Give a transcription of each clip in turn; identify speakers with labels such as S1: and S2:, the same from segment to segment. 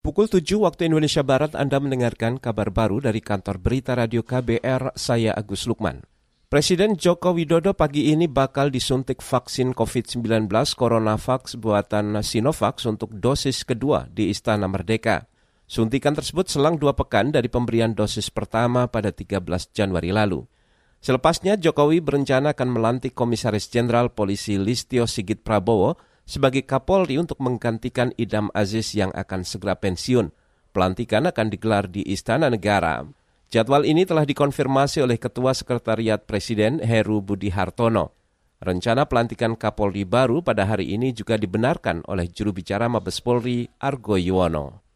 S1: Pukul 7 waktu Indonesia Barat Anda mendengarkan kabar baru dari kantor berita radio KBR, saya Agus Lukman. Presiden Joko Widodo pagi ini bakal disuntik vaksin COVID-19 CoronaVax buatan Sinovac untuk dosis kedua di Istana Merdeka. Suntikan tersebut selang dua pekan dari pemberian dosis pertama pada 13 Januari lalu. Selepasnya, Jokowi berencana akan melantik Komisaris Jenderal Polisi Listio Sigit Prabowo sebagai Kapolri untuk menggantikan Idam Aziz yang akan segera pensiun. Pelantikan akan digelar di Istana Negara. Jadwal ini telah dikonfirmasi oleh Ketua Sekretariat Presiden Heru Budi Hartono. Rencana pelantikan Kapolri baru pada hari ini juga dibenarkan oleh juru bicara Mabes Polri Argo Yuwono.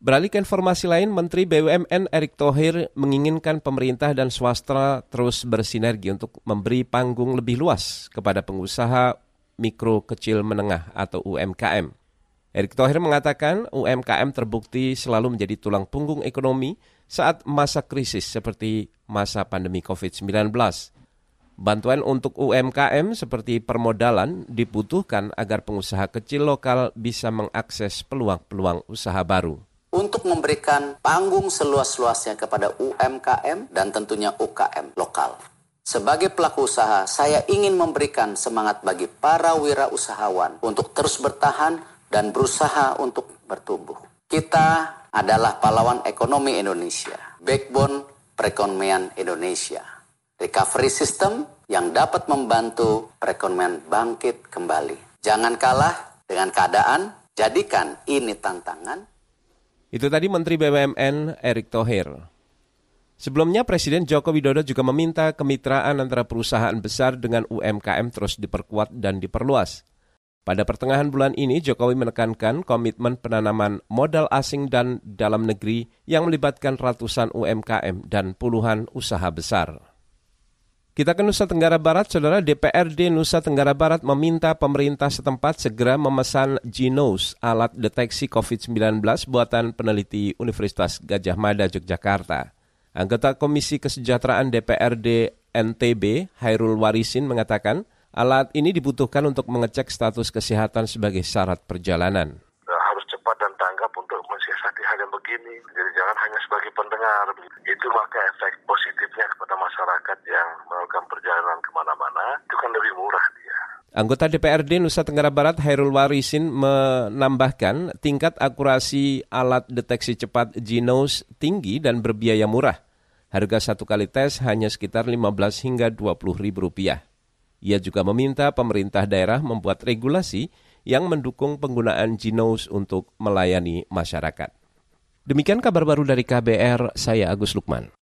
S1: Beralih ke informasi lain, Menteri BUMN Erick Thohir menginginkan pemerintah dan swasta terus bersinergi untuk memberi panggung lebih luas kepada pengusaha mikro kecil menengah atau UMKM. Erick Thohir mengatakan UMKM terbukti selalu menjadi tulang punggung ekonomi saat masa krisis seperti masa pandemi COVID-19. Bantuan untuk UMKM seperti permodalan dibutuhkan agar pengusaha kecil lokal bisa mengakses peluang-peluang usaha baru
S2: untuk memberikan panggung seluas-luasnya kepada UMKM dan tentunya UKM lokal. Sebagai pelaku usaha, saya ingin memberikan semangat bagi para wirausahawan untuk terus bertahan dan berusaha untuk bertumbuh. Kita adalah pahlawan ekonomi Indonesia, backbone perekonomian Indonesia. Recovery system yang dapat membantu perekonomian bangkit kembali. Jangan kalah dengan keadaan, jadikan ini tantangan.
S1: Itu tadi Menteri BUMN Erick Thohir. Sebelumnya Presiden Joko Widodo juga meminta kemitraan antara perusahaan besar dengan UMKM terus diperkuat dan diperluas. Pada pertengahan bulan ini, Jokowi menekankan komitmen penanaman modal asing dan dalam negeri yang melibatkan ratusan UMKM dan puluhan usaha besar. Kita ke Nusa Tenggara Barat, Saudara DPRD Nusa Tenggara Barat meminta pemerintah setempat segera memesan Genos, alat deteksi COVID-19 buatan peneliti Universitas Gajah Mada, Yogyakarta. Anggota Komisi Kesejahteraan DPRD NTB, Hairul Warisin, mengatakan alat ini dibutuhkan untuk mengecek status kesehatan sebagai syarat perjalanan.
S3: Harus cepat dan tanggap untuk mensiasati hal yang begini. Jadi jangan hanya sebagai pendengar. Itu maka efek positifnya kepada masyarakat yang melakukan perjalanan ke mana-mana, itu kan lebih murah dia.
S1: Anggota DPRD Nusa Tenggara Barat Hairul Warisin menambahkan tingkat akurasi alat deteksi cepat Genos tinggi dan berbiaya murah. Harga satu kali tes hanya sekitar 15 hingga 20 ribu rupiah. Ia juga meminta pemerintah daerah membuat regulasi yang mendukung penggunaan Genos untuk melayani masyarakat. Demikian kabar baru dari KBR, saya Agus Lukman.